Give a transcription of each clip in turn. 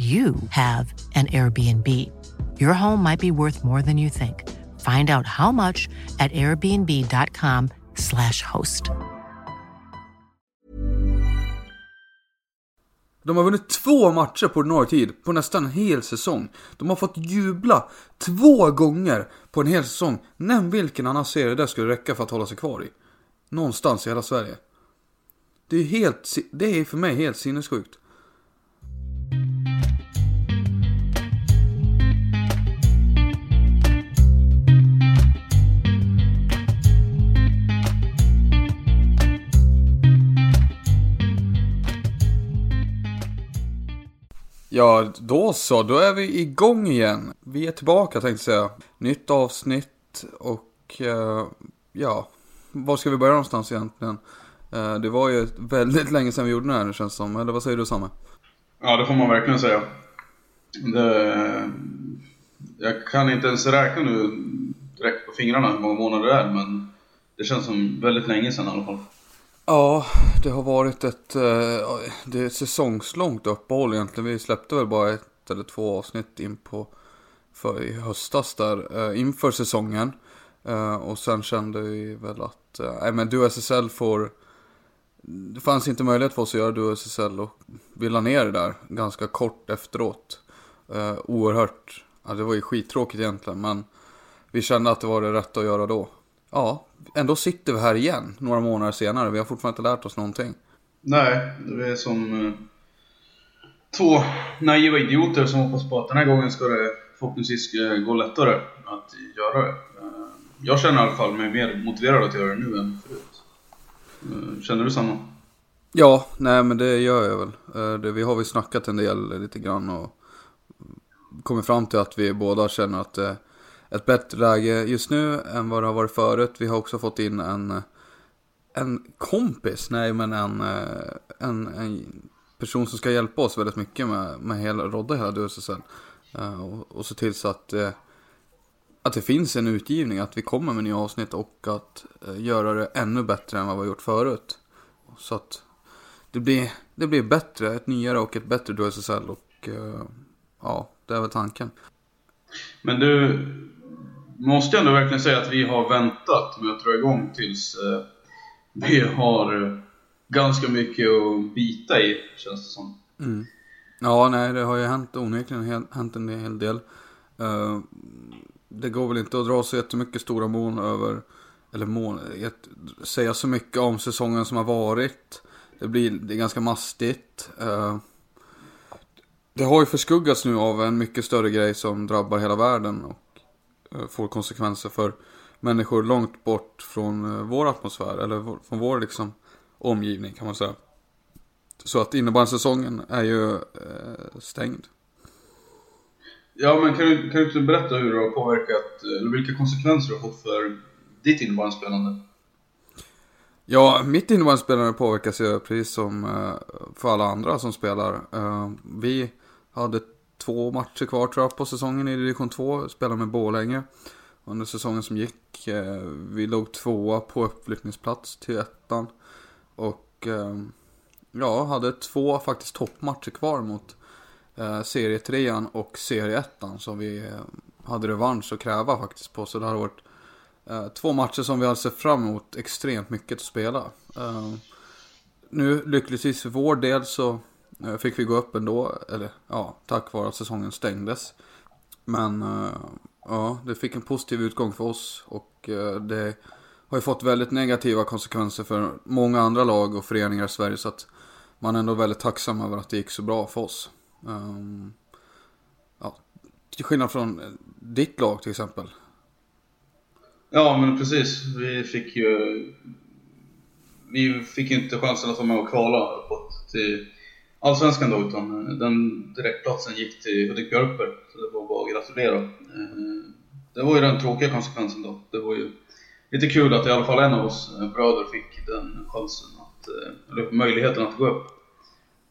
you have an Airbnb. Your home might be worth more than you think. Find out how much at airbnb.com/slash host. De har vunnit två matcher på ordinarie tid på nästan en hel säsong. De har fått jubla två gånger på en hel säsong. Nämn vilken annan serie det skulle räcka för att hålla sig kvar i. Någonstans i hela Sverige. Det är, helt, det är för mig helt sinnessjukt. Ja, då så. Då är vi igång igen. Vi är tillbaka tänkte jag säga. Nytt avsnitt och uh, ja, var ska vi börja någonstans egentligen? Uh, det var ju väldigt länge sedan vi gjorde det här känns som. Eller vad säger du Samme? Ja, det får man verkligen säga. Det, jag kan inte ens räkna nu direkt på fingrarna hur många månader det är, men det känns som väldigt länge sedan i alla fall. Ja, det har varit ett, eh, det är ett säsongslångt uppehåll egentligen. Vi släppte väl bara ett eller två avsnitt in på för i höstas där eh, inför säsongen. Eh, och sen kände vi väl att, nej men du SSL får, det fanns inte möjlighet för oss att göra du SSL och vi la ner det där ganska kort efteråt. Oerhört, ja det var ju skittråkigt egentligen men vi kände att det var det rätta att göra då. Ja, ändå sitter vi här igen några månader senare. Vi har fortfarande inte lärt oss någonting. Nej, det är som eh, två naiva idioter som hoppas på att den här gången ska det förhoppningsvis eh, gå lättare att göra det. Eh, jag känner i alla fall mig mer motiverad att göra det nu än förut. Känner du samma? Ja, nej men det gör jag väl. Det, vi har väl snackat en del lite grann och kommit fram till att vi båda känner att ett bättre läge just nu än vad det har varit förut. Vi har också fått in en, en kompis, nej men en, eh, en, en person som ska hjälpa oss väldigt mycket med, med hela, rodda hela DSSL. Eh, och, och se till så att, eh, att det finns en utgivning, att vi kommer med nya avsnitt och att göra det ännu bättre än vad vi har gjort förut. Så att det blir, det blir bättre, ett nyare och ett bättre DSSL och ja, det är väl tanken. Men du, måste ändå verkligen säga att vi har väntat med att dra igång tills eh, vi har eh, ganska mycket att bita i, känns det som. Mm. Ja, nej, det har ju hänt onekligen hänt en hel del. Uh, det går väl inte att dra så jättemycket stora mån över, eller mån, säga så mycket om säsongen som har varit. Det blir det är ganska mastigt. Uh, det har ju förskuggats nu av en mycket större grej som drabbar hela världen. Och får konsekvenser för människor långt bort från eh, vår atmosfär eller från vår liksom omgivning kan man säga. Så att innebandysäsongen är ju eh, stängd. Ja, men kan du, kan du inte berätta hur det har påverkat, eller vilka konsekvenser det har fått för ditt innebandyspelande? Ja, mitt innebandyspelande påverkas ju precis som för alla andra som spelar. Vi hade två matcher kvar tror jag på säsongen i division 2. Spelade med Borlänge. Under säsongen som gick. Eh, vi låg tvåa på uppflyttningsplats till ettan. Och eh, ja, hade två faktiskt toppmatcher kvar mot eh, serietrean och serieettan som vi eh, hade revansch att kräva faktiskt på. Så det har varit eh, två matcher som vi har sett fram emot extremt mycket att spela. Eh, nu lyckligtvis för vår del så Eh, fick vi gå upp ändå, eller ja, tack vare att säsongen stängdes. Men eh, ja, det fick en positiv utgång för oss och eh, det har ju fått väldigt negativa konsekvenser för många andra lag och föreningar i Sverige så att man är ändå väldigt tacksam över att det gick så bra för oss. Ehm, ja, till skillnad från ditt lag till exempel. Ja, men precis. Vi fick ju... Vi fick ju inte chansen att vara med och kvala uppåt till Allsvenskan då, utan eh, den direktplatsen gick till Hudik Björkberg. Så det var bara att gratulera. Eh, det var ju den tråkiga konsekvensen då. Det var ju lite kul att i alla fall en av oss eh, bröder fick den chansen, att, eller möjligheten att gå upp.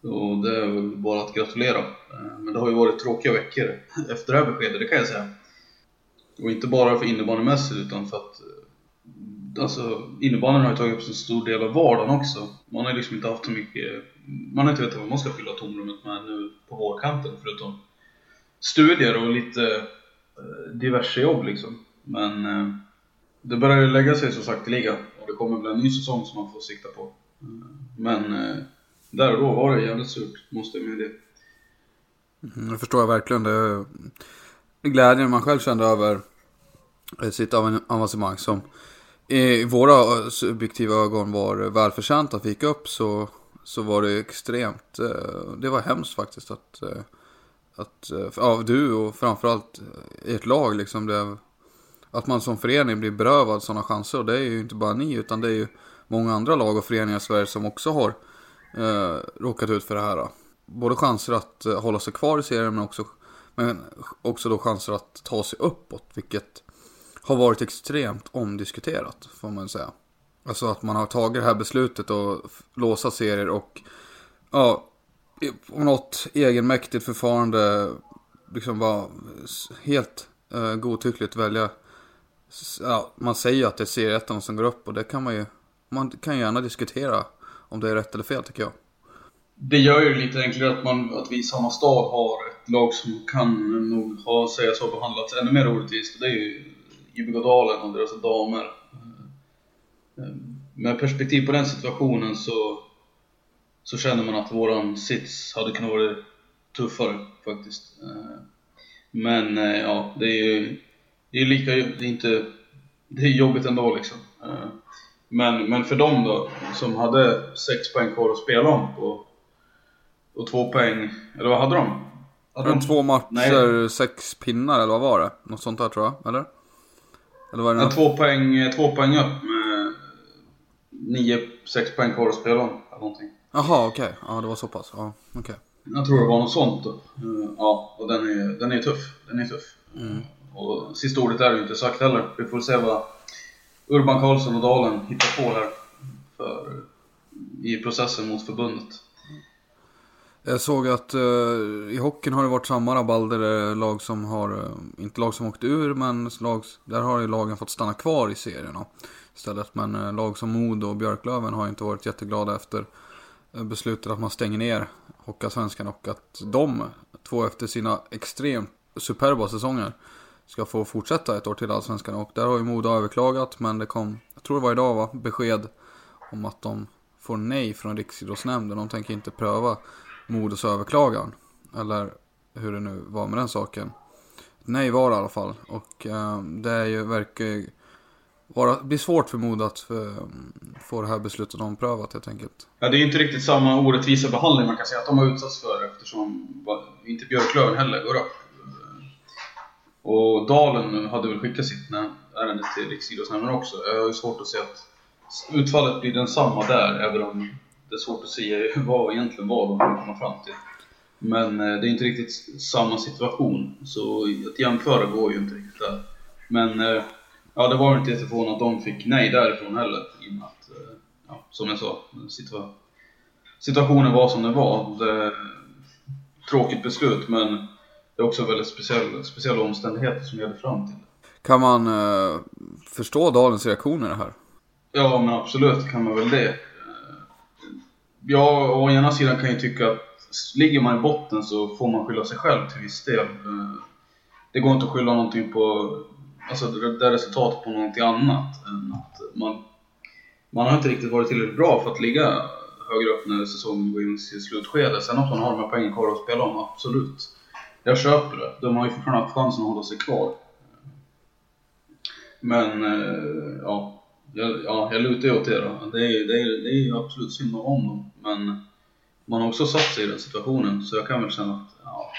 Och det är väl bara att gratulera. Men det har ju varit tråkiga veckor efter det här beskedet, det kan jag säga. Och inte bara för innebandymässigt utan för att Alltså innebandyn har ju tagit upp så stor del av vardagen också. Man har ju liksom inte haft så mycket Man har inte vetat vad man ska fylla tomrummet med nu på vårkanten förutom studier och lite eh, diverse jobb liksom. Men eh, det börjar ju lägga sig så sakteliga och det kommer väl en ny säsong som man får sikta på. Eh, men där och då var det jävligt surt, måste jag medge. Mm, det förstår jag verkligen. Det glädjen man själv kände över sitt avancemang som i våra eh, subjektiva ögon var välförtjänt att vi gick upp så, så var det extremt, eh, det var hemskt faktiskt att, eh, att ja, du och framförallt ert lag liksom blev att man som förening blir berövad sådana chanser. Och det är ju inte bara ni, utan det är ju många andra lag och föreningar i Sverige som också har eh, råkat ut för det här. Både chanser att hålla sig kvar i serien, men också, men också då chanser att ta sig uppåt. Vilket har varit extremt omdiskuterat, får man säga. Alltså att man har tagit det här beslutet och låsa serier och ja, på något egenmäktigt förfarande liksom var helt eh, godtyckligt välja ja, man säger ju att det är serieettan som går upp och det kan man ju, man kan gärna diskutera om det är rätt eller fel tycker jag. Det gör ju lite enklare att, man, att vi i samma stad har ett lag som kan nog ha, sägas ha behandlats ännu mer orättvist. Det är ju Dalen och deras damer. Med perspektiv på den situationen så, så känner man att våran sits hade kunnat vara tuffare faktiskt. Men ja, det är ju det är lika, det är inte, det är jobbigt ändå liksom. Eh, men, men för dem då, som hade 6 poäng kvar att spela om på, och 2 poäng, eller vad hade de? Hade de två matcher, 6 pinnar eller vad var det? Något sånt där tror jag, eller? Eller var det ja, två, poäng, två poäng upp med 9-6 poäng kvar att spela om, eller någonting. Jaha, okej. Okay. Ja, det var så pass. Ja. Okay. Jag tror det var något sånt då. Ja, och den är, den är tuff. Den är tuff. Mm. Och sista ordet är ju inte sagt heller. Vi får se vad Urban Karlsson och Dalen hittar på här för, i processen mot förbundet. Jag såg att uh, i hockeyn har det varit samma rabalder, eh, lag som har, uh, inte lag som åkt ur, men lag, där har ju lagen fått stanna kvar i serierna istället. Men uh, lag som Modo och Björklöven har inte varit jätteglada efter beslutet att man stänger ner Hockeyallsvenskan och att de, två efter sina extremt superba säsonger, ska få fortsätta ett år till Allsvenskan. Och där har ju Modo överklagat, men det kom, jag tror det var idag va, besked om att de får nej från Riksidrottsnämnden. De tänker inte pröva Modos överklagan. Eller hur det nu var med den saken. Nej var det i alla fall. Och eh, det är ju, verkar ju vara, bli svårt för Modo att för, få det här beslutet omprövat helt enkelt. Ja, det är ju inte riktigt samma orättvisa behandling man kan säga att de har utsatts för eftersom inte Björklöven heller går upp. Och Dalen hade väl skickat sitt ärende till Riksidrottsnämnden också. Jag har ju svårt att se att utfallet blir densamma där, även om det är svårt att se vad egentligen var de kommer komma fram till. Men eh, det är inte riktigt samma situation, så att jämföra går ju inte riktigt där. Men eh, ja, det var inte jätteförvånande att de fick nej därifrån heller, i och med att, eh, ja, som jag sa, situationen var som den var. Det, tråkigt beslut, men det är också väldigt speciell, speciella omständigheter som leder fram till det. Kan man uh, förstå Dalens reaktioner här? Ja, men absolut kan man väl det. Ja, å ena sidan kan jag tycka att ligger man i botten så får man skylla sig själv till viss del. Eh, det går inte att skylla någonting på, alltså det, där resultatet på någonting annat än att man, man har inte riktigt varit tillräckligt bra för att ligga högre upp när säsongen går in i sitt slutskede. Sen att man har de här poängen kvar att spela om, absolut. Jag köper det. De har ju fortfarande haft chansen att hålla sig kvar. Men, eh, ja. Jag, ja, jag lutar ju åt det då. Det är, det, är, det är ju absolut synd om dem. Men man har också satt sig i den situationen, så jag kan väl känna att, ja.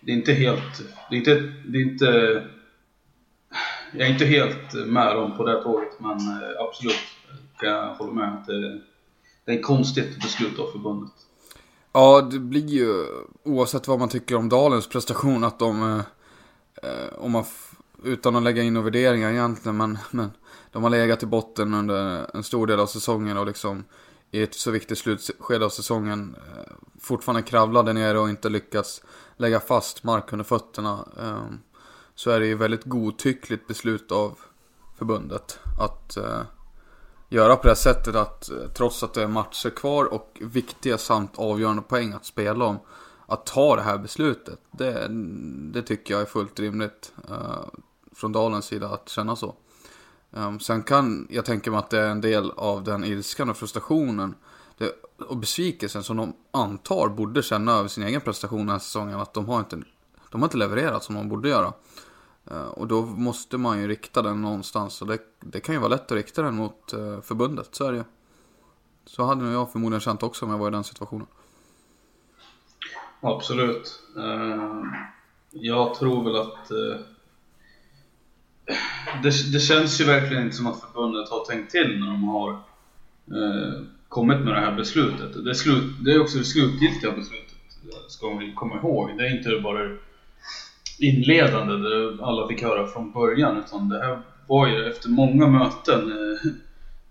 Det är inte helt, det är inte, det är inte jag är inte helt med dem på det tåget, men eh, absolut kan jag hålla med att det, det är ett konstigt beslut av förbundet. Ja, det blir ju oavsett vad man tycker om Dalens prestation att de, eh, eh om man utan att lägga in några värderingar egentligen, men, men de har legat i botten under en stor del av säsongen och liksom i ett så viktigt slutskede av säsongen eh, fortfarande kravlade ner och inte lyckats lägga fast mark under fötterna. Eh, så är det ju väldigt godtyckligt beslut av förbundet att eh, göra på det sättet att eh, trots att det är matcher kvar och viktiga samt avgörande poäng att spela om att ta det här beslutet. Det, det tycker jag är fullt rimligt ehm, från Dalens sida att känna så. Um, sen kan jag tänka mig att det är en del av den ilskan och frustrationen det, och besvikelsen som de antar borde känna över sin egen prestation den här säsongen. Att de har inte, de har inte levererat som de borde göra. Uh, och då måste man ju rikta den någonstans. Och det, det kan ju vara lätt att rikta den mot uh, förbundet, så är det ju. Så hade nog jag förmodligen känt också om jag var i den situationen. Absolut. Uh, jag tror väl att eh, det, det, känns ju verkligen inte som att förbundet har tänkt till när de har eh, kommit med det här beslutet. Det är, slut, det är också det slutgiltiga beslutet, ska vi komma ihåg. Det är inte bara inledande, där alla fick höra från början, utan det här var ju efter många möten eh,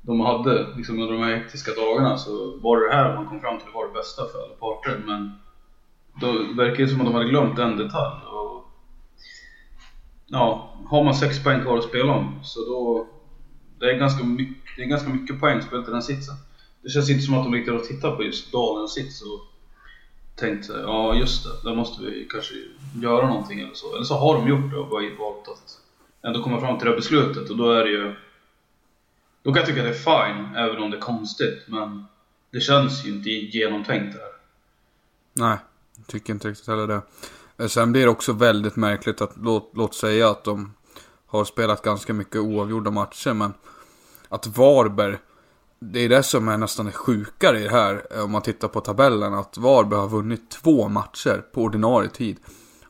de hade liksom under de här hektiska dagarna så var det här man kom fram till var det bästa för alla parter. Men då verkar det som att de hade glömt en detalj. Och ja, har man sex poäng kvar att spela om så då det är ganska mycket, det är ganska mycket poäng spelat i den sitsen. Det känns inte som att de riktigt har tittat på just Dalens sits och tänkt ja just det, där måste vi kanske göra någonting eller så. Eller så har de gjort det och bara valt att ändå komma fram till det beslutet och då är det ju då kan jag tycka att det är fine, även om det är konstigt, men det känns ju inte genomtänkt det här. Nej, jag tycker inte riktigt heller det. Eh, sen blir det också väldigt märkligt att, låt, låt säga att de har spelat ganska mycket oavgjorda matcher, men att Varberg, det är det som är nästan det sjukare i det här, eh, om man tittar på tabellen, att Varberg har vunnit två matcher på ordinarie tid.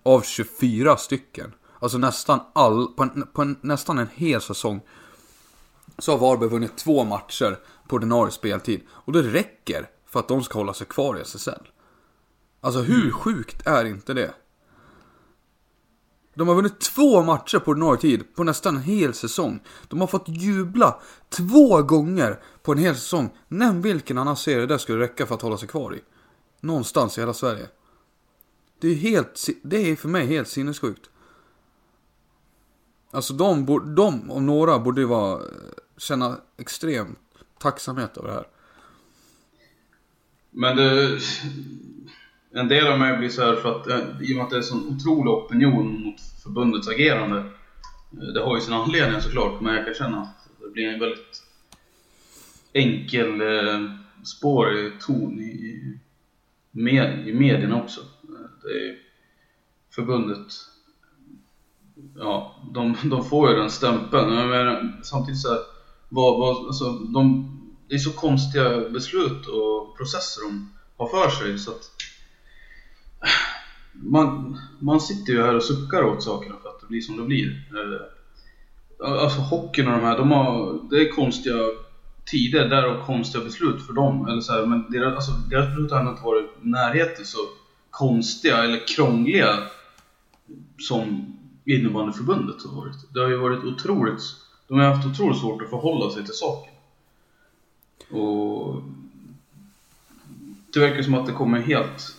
Av 24 stycken. Alltså nästan all, på, en, på en, nästan en hel säsong. Så har Varberg vunnit två matcher på ordinarie speltid. Och det räcker för att de ska hålla sig kvar i SSL. Alltså hur sjukt är inte det? De har vunnit två matcher på ordinarie tid på nästan en hel säsong. De har fått jubla två gånger på en hel säsong. Nämn vilken annan serie det skulle räcka för att hålla sig kvar i. Någonstans i hela Sverige. Det är helt, det är för mig helt sinnessjukt. Alltså de, de om några borde ju vara, eh, känna extrem tacksamhet över det här. Men det, en del av mig blir så här för att eh, i och med att det är en sån otrolig opinion mot förbundets agerande. Eh, det har ju sin anledning såklart, men jag kan känna att det blir en väldigt enkel eh, spårig ton i, med, i medierna också. Eh, det är förbundet, ja, de, de får ju den stämpeln. Men samtidigt så här, vad, vad, alltså, de, det är så konstiga beslut och processer de har för sig så att man, man sitter ju här och suckar åt sakerna för att det blir som det blir. Eh, alltså hockeyn och de här, de har, det är konstiga tider, därav konstiga beslut för dem. Eller så här, men deras, alltså, deras beslut har inte varit i närheten så konstiga eller krångliga som innebandyförbundet har varit. Det har ju varit otroligt, de har haft otroligt svårt att förhålla sig till saken. Och det verkar som att det kommer helt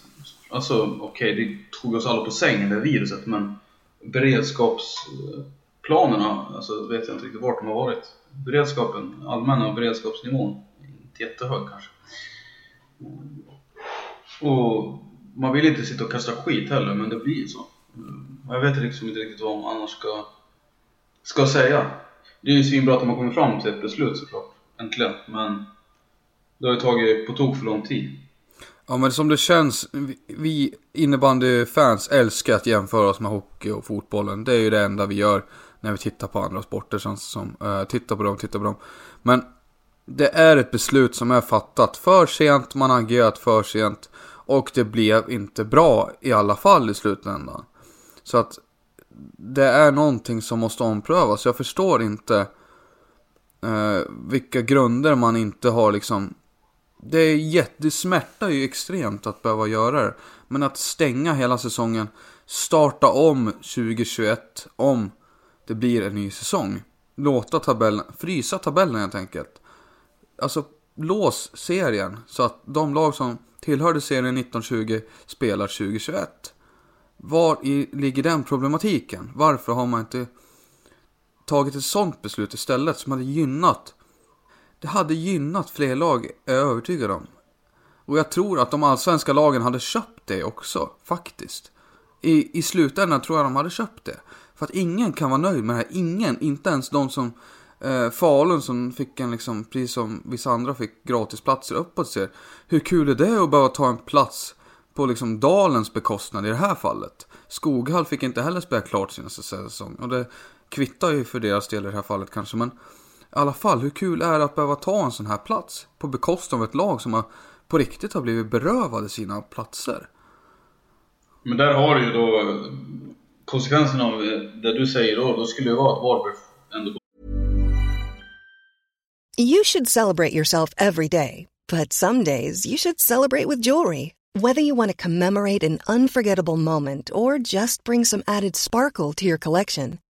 Alltså okej, okay, det tog oss alla på sängen det viruset men beredskapsplanerna, alltså vet jag inte riktigt vart de har varit. Beredskapen, allmänna beredskapsnivån, inte jättehög kanske. Och man vill inte sitta och kasta skit heller, men det blir så. Jag vet liksom inte riktigt vad man annars ska, ska säga. Det är ju svinbra att man kommer fram till ett beslut såklart, äntligen. Men det har ju tagit på tok för lång tid. Ja men som det känns, vi innebandyfans älskar att jämföra oss med hockey och fotbollen. Det är ju det enda vi gör när vi tittar på andra sporter känns det som. Eh, uh, titta på dem, titta på dem. Men det är ett beslut som är fattat för sent, man har agerat för sent. Och det blev inte bra i alla fall i slutändan. Så att det är någonting som måste omprövas. Jag förstår inte uh, vilka grunder man inte har liksom det, är jätte, det smärtar ju extremt att behöva göra det. Men att stänga hela säsongen, starta om 2021 om det blir en ny säsong. Låta tabellen, frysa tabellen helt enkelt. Alltså lås serien så att de lag som tillhörde serien 1920 spelar 2021. Var i, ligger den problematiken? Varför har man inte tagit ett sånt beslut istället som hade gynnat det hade gynnat fler lag, är jag övertygad om. Och jag tror att de allsvenska lagen hade köpt det också, faktiskt. I, I slutändan tror jag de hade köpt det. För att ingen kan vara nöjd med det här. Ingen, inte ens de som eh, Falun som fick en liksom, precis som vissa andra fick gratisplatser uppåt ser. Hur kul är det att behöva ta en plats på liksom dalens bekostnad i det här fallet? Skoghall fick inte heller spela klart sin säsong. Och det kvittar ju för deras del i det här fallet kanske. Men i alla fall, hur kul är det att behöva ta en sån här plats? På bekostnad av ett lag som har, på riktigt har blivit berövade sina platser. Men där har du ju då konsekvensen av det du säger då, då skulle det vara att Varberg ändå... You should celebrate yourself every day, but some days you should celebrate with jewelry. Whether you want to commemorate an unforgettable moment or just bring some added sparkle to your collection.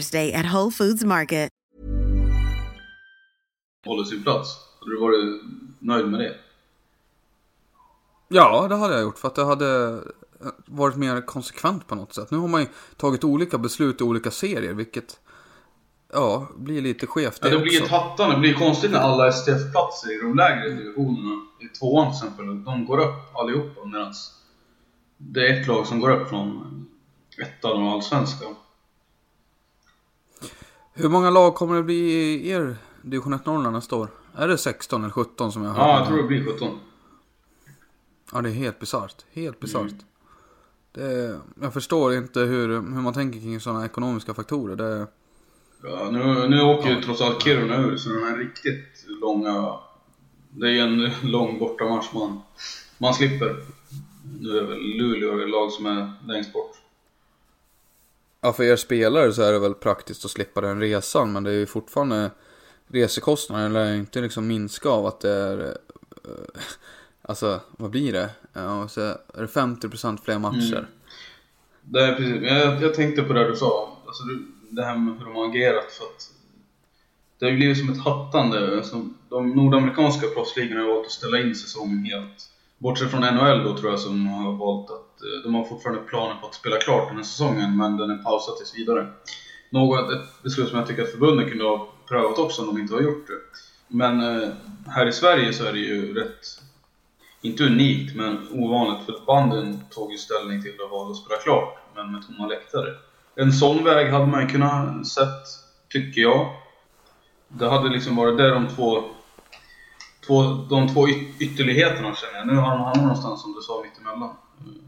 Day at Whole Foods Market. Håller sin plats. Hade du varit nöjd med det? Ja, det hade jag gjort för att det hade varit mer konsekvent på något sätt. Nu har man ju tagit olika beslut i olika serier, vilket ja, blir lite skevt det, det ja, det blir ett hattande. Det blir konstigt när alla STF-platser i de lägre divisionerna, i tvåan till exempel, de går upp allihopa medan det är ett lag som går upp från ettan och allsvenskan. Hur många lag kommer det bli i er division 1 Norrland nästa år? Är det 16 eller 17 som jag har Ja, jag tror det blir 17. Ja, det är helt bisarrt. Helt bisarrt. Mm. jag förstår inte hur, hur man tänker kring sådana ekonomiska faktorer. Det, ja, nu, nu åker ju trots allt Kiruna ur, så den här riktigt långa... Det är ju en lång bortamatch man, man slipper. Nu är väl Luleå ett lag som är längst bort. Ja, för er spelare så är det väl praktiskt att slippa den resan, men det är ju fortfarande resekostnaden lär inte liksom minska av att det är, eh, eh alltså vad blir det? Ja, så är det 50% fler matcher. Mm. Det är precis, jag, jag tänkte på det du sa, alltså det här med hur de har agerat för att det har ju blivit som ett hattande. Alltså, de nordamerikanska proffsligorna har valt att ställa in säsongen helt. Bortsett från NHL då tror jag som har valt att Eh, de har fortfarande planer på att spela klart den här säsongen men den är pausad tills vidare. Något, ett beslut som jag tycker att förbunden kunde ha prövat också om de inte har gjort det. Men eh, här i Sverige så är det ju rätt, inte unikt men ovanligt för banden tog ju ställning till att valde att spela klart men med tomma läktare. En sån väg hade man ju kunnat sett, tycker jag. Det hade liksom varit där de två två, de två ytterligheterna känner jag. Nu har de hamnat någonstans som du sa mittemellan. Mm.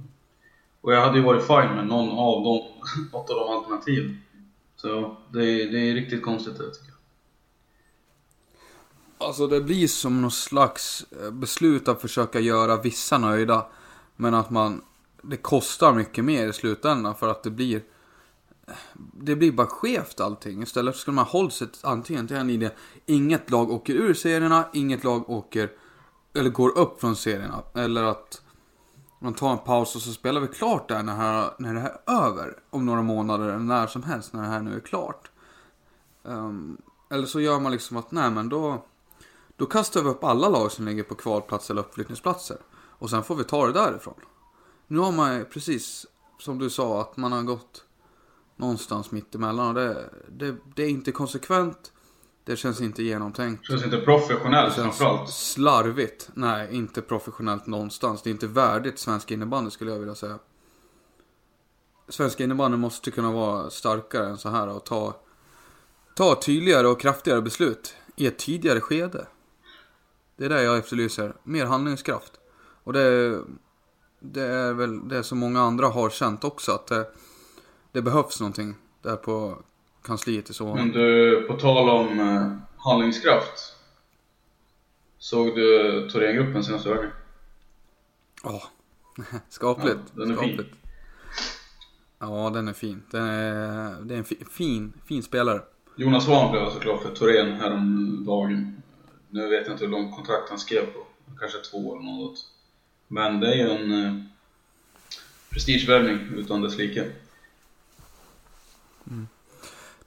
Och jag hade ju varit fine med någon av dem, något av de alternativen. Så det, det är riktigt konstigt det tycker jag. Alltså det blir som någon slags eh, beslut att försöka göra vissa nöjda. Men att man, det kostar mycket mer i slutändan för att det blir eh, det blir bara skevt allting. Istället skulle man hålla sig antingen till en idé, Inget lag åker ur serierna, inget lag åker eller går upp från serierna. Eller att man tar en paus och så spelar vi klart där när, här, när det här är över. Om några månader eller när som helst när det här nu är klart. Um, eller så gör man liksom att nej men då, då kastar vi upp alla lag som ligger på kvalplats eller uppflyttningsplatser. Och sen får vi ta det därifrån. Nu har man precis som du sa att man har gått någonstans mittemellan. Och det, det, det är inte konsekvent. Det känns inte genomtänkt. Det känns inte professionellt det känns framförallt. Slarvigt. Nej, inte professionellt någonstans. Det är inte värdigt svensk innebandy skulle jag vilja säga. Svenska innebandy måste kunna vara starkare än så här och ta, ta tydligare och kraftigare beslut i ett tidigare skede. Det är det jag efterlyser. Mer handlingskraft. Och det, det är väl det som många andra har känt också. Att det, det behövs någonting där på kansliet i så Men du, på tal om eh, handlingskraft. Såg du Thorengruppen senaste veckan? Ja, skapligt. Ja, den är skapligt. fin. Ja, den är fin. Den är, det är en fi, fin, fin spelare. Jonas Svahn blev alltså klar för Torén häromdagen. Nu vet jag inte hur långt kontrakt han skrev på. Kanske två eller något. Men det är ju en eh, prestigevärvning utan dess like.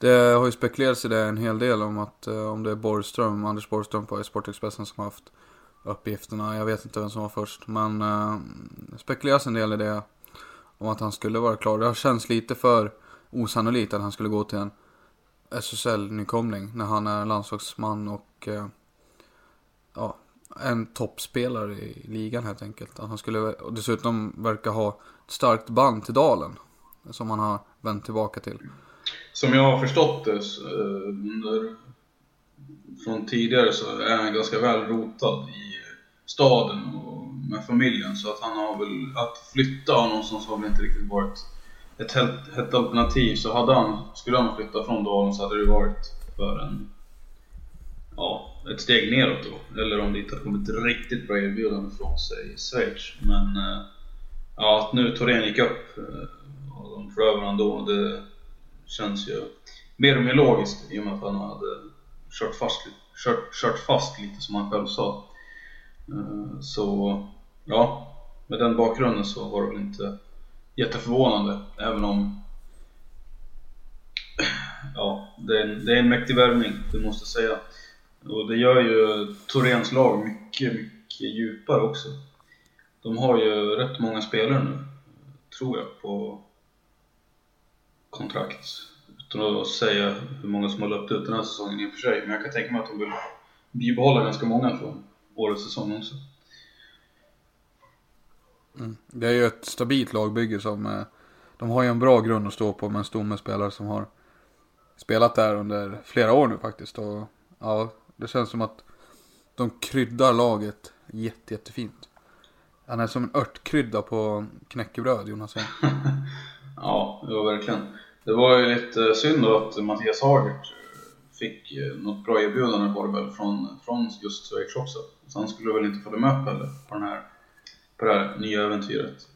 Det har ju spekulerats i det en hel del om att eh, om det är Borgström, Anders Borgström på Sportexpressen som har haft uppgifterna. Jag vet inte vem som var först. Men eh, det spekuleras en del i det. Om att han skulle vara klar. Det har känts lite för osannolikt att han skulle gå till en SSL-nykomling. När han är landslagsman och eh, ja, en toppspelare i ligan helt enkelt. Att han skulle och dessutom verkar ha ett starkt band till Dalen. Som han har vänt tillbaka till. Som jag har förstått det under, eh, från tidigare så är han ganska väl rotad i staden och med familjen. Så att han har väl, att flytta någonstans har väl inte riktigt varit ett helt, ett alternativ. Så hade han, skulle han flytta från Dalen så hade det varit för en ja, ett steg neråt då. Eller om det inte hade kommit riktigt bra erbjudande från sig i Schweiz. Men eh, ja, att nu Torén gick upp eh, och de flög varandra då det känns ju mer och mer logiskt i och med att han hade kört fast, lite- kört, kört fast lite som han själv sa. Eh, så ja, med den bakgrunden så var det väl inte jätteförvånande även om ja, det är, en, det är en mäktig värvning, det måste jag säga. Och det gör ju Torens lag mycket, mycket djupare också. De har ju rätt många spelare nu, tror jag, på kontrakt. Utan att säga hur många som har löpt ut den här säsongen i och för sig. Men jag kan tänka mig att de vill bibehålla ganska många från årets säsong också. Det är ju ett stabilt lagbygge som... eh, De har ju en bra grund att stå på med en stomme spelare som har spelat där under flera år nu faktiskt. Och ja, det känns som att de kryddar laget jätte, jättefint. Han är som en örtkrydda på knäckebröd, Jonas. Ja, det var verkligen. Det var ju lite synd då att Mattias Hagert eh, fick eh, något bra erbjudande var det väl från, från just Schweiz också. Så han skulle väl inte följa med heller på, den här, på det här nya äventyret.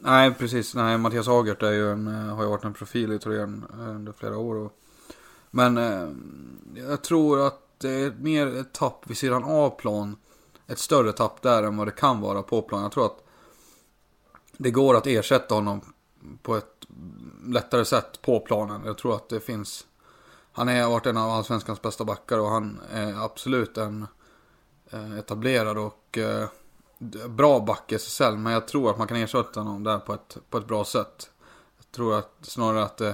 Nej, precis. Nej, Mattias Hagert är ju en, eh, har ju varit en profil i Torén under flera år. Och, men jag tror att det är mer ett tapp vid sidan av plan. Ett större tapp där än vad det kan vara på plan. Jag tror att det går att ersätta honom på ett lättare sätt på planen. Jag tror att det finns... Han har varit en av allsvenskans bästa backar och han är absolut en eh, etablerad och eh, bra back i SSL. Men jag tror att man kan ersätta honom där på ett, på ett bra sätt. Jag tror att snarare att eh,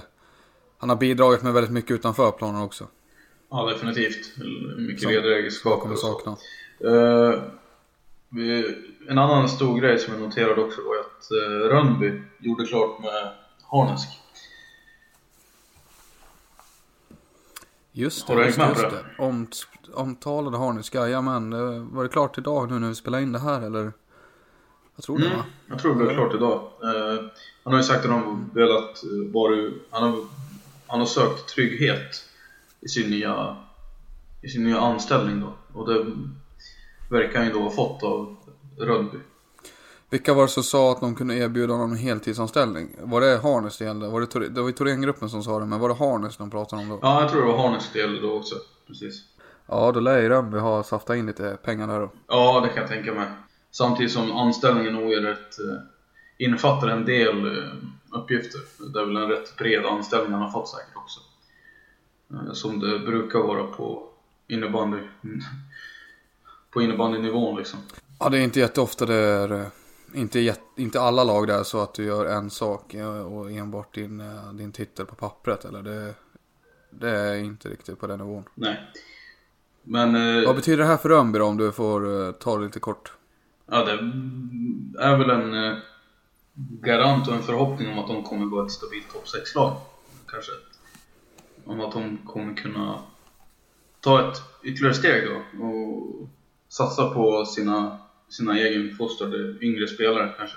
han har bidragit med väldigt mycket utanför planen också. Ja, definitivt. Mycket ledaregenskaper. Och så. vi- en annan stor grej som jag noterade också var att uh, Rönnby gjorde klart med Harnesk. Just Har det, du just, det, just på det. Om, omtalade Harniska, jajamän. Det var det klart idag nu när vi spelar in det här eller? Jag tror det Mm, va? jag tror det blev klart idag. Eh, han har ju sagt att han velat uh, vara, han har, han har sökt trygghet i sin nya, i sin nya anställning då. Och det verkar han ju då ha fått av Rönnby. Vilka var det som sa att de kunde erbjuda honom en heltidsanställning? Var det Harness det gällde? Var det, det var ju Thorengruppen som sa det, men var det Harness de pratade om då? Ja, jag tror det var Harness det gällde då också. Precis. Ja, då lär ju Rönnby ha saftat in lite pengar där då. Ja, det kan jag tänka mig. Samtidigt som anställningen nog är rätt, eh, innefattar en del eh, uppgifter. Det är väl en rätt bred anställning han har fått säkert också. Eh, som det brukar vara på innebandy. på innebandynivån liksom. Ja, det är inte jätteofta det är, inte, inte alla lag där så att du gör en sak eh, och enbart din, eh, din titel på pappret eller det, det är inte riktigt på den nivån. Nej. Men... eh, Vad betyder det här för Rönnby om du får ta det lite kort? Ja, det är väl en garant och en förhoppning om att de kommer gå ett stabilt topp 6-lag. Kanske. Om att de kommer kunna ta ett ytterligare steg då och satsa på sina, sina egenfostrade yngre spelare kanske.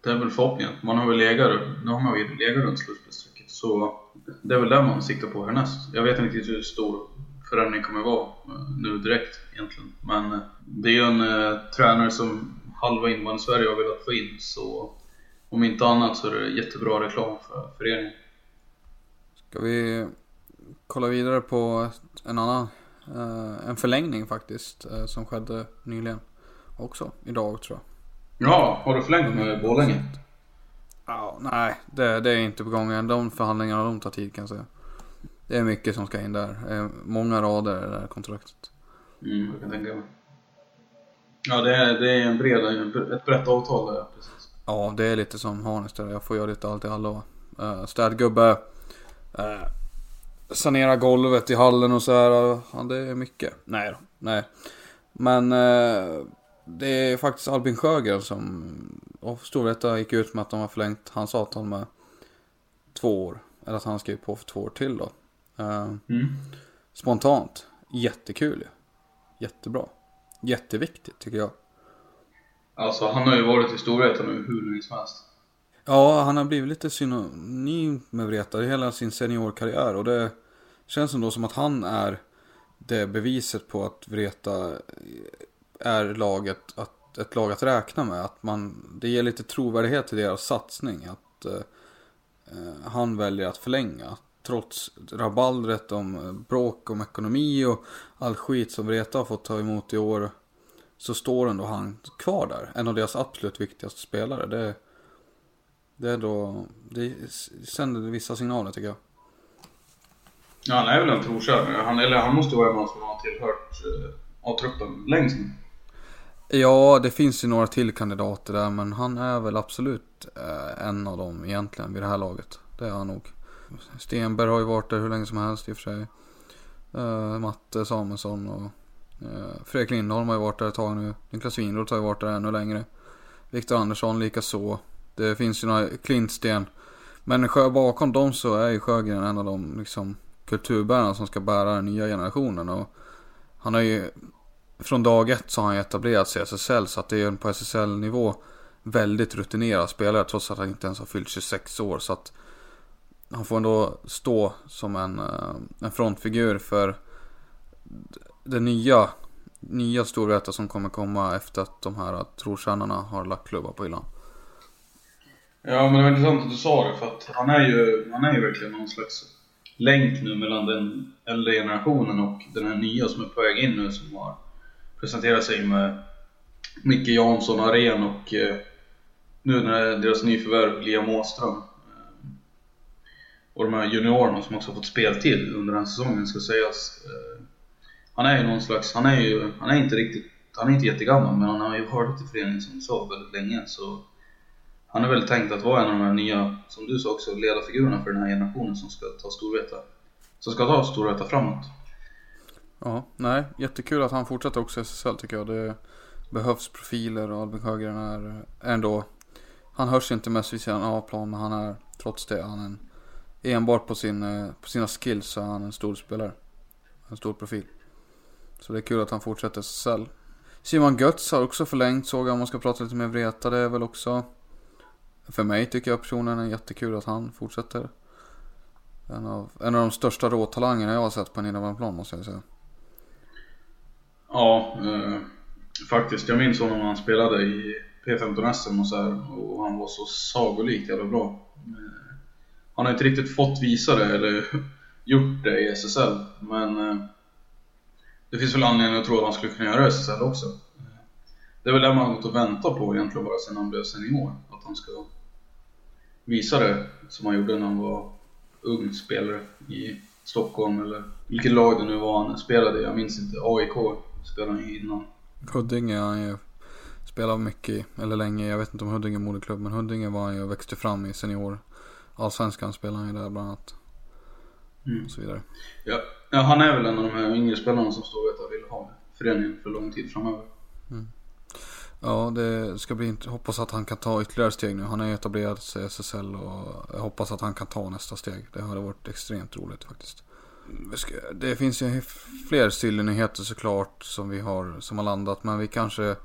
Det är väl förhoppningen. Man har väl legat, nu har man ju legat runt slutspelsstrecket så det är väl det man siktar på härnäst. Jag vet inte riktigt hur stor förändring kommer vara eh, nu direkt egentligen. Men eh, det är ju en eh, tränare som halva innebandy Sverige har velat få in så om inte annat så är det jättebra reklam för föreningen. Ska vi kolla vidare på en annan, eh, en förlängning faktiskt, eh, som skedde nyligen. Också, idag tror jag. Ja, har du förlängt med Borlänge? Ja, nej, det, det är inte på gång än. De förhandlingarna, de tar tid kan jag säga. Det är mycket som ska in där. Många rader i det här kontraktet. Mm, jag kan tänka mig. Ja, det är, det är en bred, ett brett avtal där, precis. Ja, det är lite som Harness där. Jag får göra lite allt i allo. Uh, städgubbe. Uh, sanera golvet i hallen och så här. Ja, det är mycket. Nej då, nej. Men uh, det är faktiskt Albin Sjögren som och Storvreta gick ut med att de har förlängt hans avtal med två år. Eller att han skrev på för två år till då. Uh, Mm. Spontant. Jättekul ju. Jättebra. Jätteviktigt tycker jag. Alltså, han har ju varit i Storvreta nu hur länge som helst. Ja, han har blivit lite synonym med Vreta i hela sin seniorkarriär. Och det känns ändå som att han är det beviset på att Vreta är laget, att, ett lag att räkna med. Att man, det ger lite trovärdighet till deras satsning. Att eh, han väljer att förlänga. Trots rabaldret om bråk om ekonomi och all skit som Vreta har fått ta emot i år. Så står ändå han kvar där. En av deras absolut viktigaste spelare. Det, det är då, det sänder vissa signaler tycker jag. Ja, han är väl en trotjänare. Han, eller han måste vara en som har tillhört eh, A-truppen längst. Ja, det finns ju några till kandidater där, men han är väl absolut eh, en av dem egentligen vid det här laget. Det är han nog. Stenberg har ju varit där hur länge som helst i och för sig. Eh, Matte Samuelsson och eh, Fredrik Lindholm har ju varit där ett tag nu. Niklas Winroth har ju varit där ännu längre. Viktor Andersson lika så. Det finns ju några Klintsten. Men bakom dem så är ju Sjögren en av de liksom, kulturbärarna som ska bära den nya generationen. Och han har ju från dag ett så har han ju etablerat sig i SSL så att det är en på SSL-nivå väldigt rutinerad spelare trots att han inte ens har fyllt 26 år. Så att han får ändå stå som en, eh, en frontfigur för det nya, nya Storvreta som kommer komma efter att de här trotjänarna har lagt klubbar på hyllan. Ja, men det var intressant att du sa det för att han är ju, han är ju verkligen någon slags länk nu mellan den äldre generationen och den här nya som är på väg in nu som har Presenterar sig med Micke Jansson, Aren och eh, nu när deras nyförvärv Liam Åström. Eh, och de här juniorerna som också har fått till under den här säsongen ska sägas. Eh, han är ju någon slags, han är ju, han är inte riktigt, han är inte jättegammal men han har ju varit i föreningen som du sa väldigt länge så han är väl tänkt att vara en av de här nya, som du sa också, ledarfigurerna för den här generationen som ska ta Storvreta, som ska ta Storvreta framåt. Ja, nej, jättekul att han fortsätter också i SSL tycker jag. Det behövs profiler och Albin Sjögren är ändå, han hörs inte mest vid sidan av plan men han är trots det, han är en, enbart på, sin, eh, på sina skills så är han en stor spelare. En stor profil. Så det är kul att han fortsätter i SSL. Simon Götz har också förlängt såg jag om man ska prata lite mer Vreta. Det är väl också för mig tycker jag personen är jättekul att han fortsätter. En av, en av de största råtalangerna jag har sett på en innebandyplan måste jag säga. Ja, eh, faktiskt. Jag minns honom när han spelade i P15 SM och så här, och han var så sagolikt jävla bra. Eh, han har inte riktigt fått visa det eller gjort det i SSL, men eh, det finns väl anledning att tro att han skulle kunna göra det i SSL också. Eh, det är väl det man har gått och väntat på egentligen bara sedan han blev senior, att han ska visa det som han gjorde när han var ung spelare i Stockholm eller vilket lag det nu var han spelade i. Jag minns inte. AIK spelade han ju innan. Huddinge han ju spelat mycket eller länge. Jag vet inte om Huddinge moderklubb, men Huddinge var han ju och växte fram i senior. Allsvenskan spelade han ju där bland annat. Mm. Och så vidare. Ja, ja, han är väl en av de här yngre spelarna som står och vill ha föreningen för lång tid framöver. Mm. Ja, det ska bli hoppas att han kan ta ytterligare steg nu. Han är etablerad sig i SSL och jag hoppas att han kan ta nästa steg. Det hade varit extremt roligt faktiskt. Det finns ju fler stillnyheter såklart som vi har, som har landat. Men vi kanske,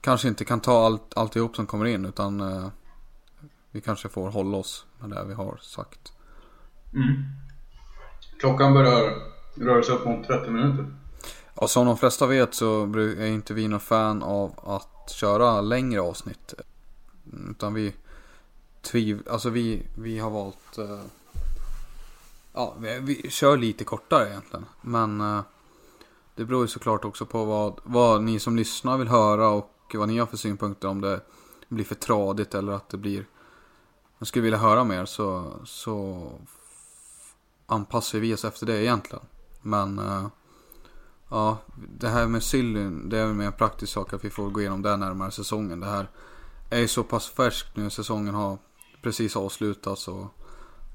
kanske inte kan ta allt, alltihop som kommer in utan uh, vi kanske får hålla oss med det vi har sagt. Mm. Klockan börjar röra sig upp mot 30 minuter. Ja, som de flesta vet så är inte vi någon fan av att köra längre avsnitt. Utan vi tviv... Alltså vi, vi har valt... Uh, ja, vi, vi, kör lite kortare egentligen. Men eh, det beror ju såklart också på vad, vad ni som lyssnar vill höra och vad ni har för synpunkter. Om det blir för tradigt eller att det blir... Man skulle vilja höra mer så, så anpassar vi oss efter det egentligen. Men... eh, Ja, det här med Sillyn, det är väl mer en praktisk sak att vi får gå igenom det närmare säsongen. Det här är ju så pass färskt nu, säsongen har precis avslutats och,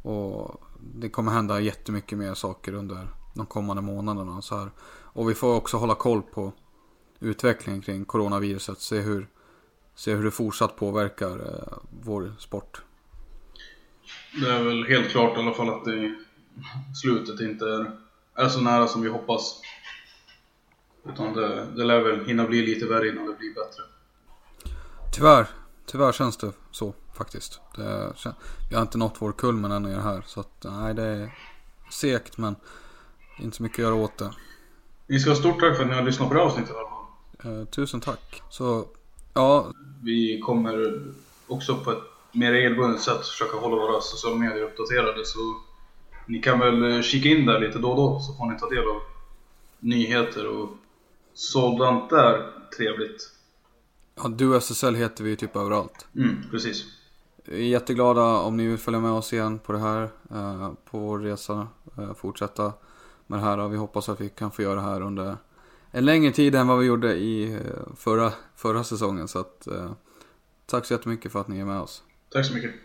och det kommer hända jättemycket mer saker under de kommande månaderna. Så här. Och vi får också hålla koll på utvecklingen kring coronaviruset, se hur, se hur det fortsatt påverkar eh, vår sport. Det är väl helt klart i alla fall att det slutet inte är, är så nära som vi hoppas. Utan det, det lär väl hinna bli lite värre innan det blir bättre. Tyvärr. Tyvärr känns det så faktiskt. Det, vi har inte nått vår kulmen ännu i det här. Så att nej, det är segt men inte så mycket att göra åt det. Ni ska ha stort tack för att ni har lyssnat på det här avsnittet i alla fall. Eh, tusen tack. Så, ja. Vi kommer också på ett mer regelbundet sätt försöka hålla våra sociala medier uppdaterade. Så ni kan väl kika in där lite då och då så får ni ta del av nyheter och sådant där trevligt. Ja, du SSL heter vi ju typ överallt. Mm, precis. Jätteglada om ni vill följa med oss igen på det här. Eh, på vår resa. Eh, fortsätta med det här. Och vi hoppas att vi kan få göra det här under en längre tid än vad vi gjorde i eh, förra, förra säsongen. Så att, tack så jättemycket för att ni är med oss. Tack så mycket.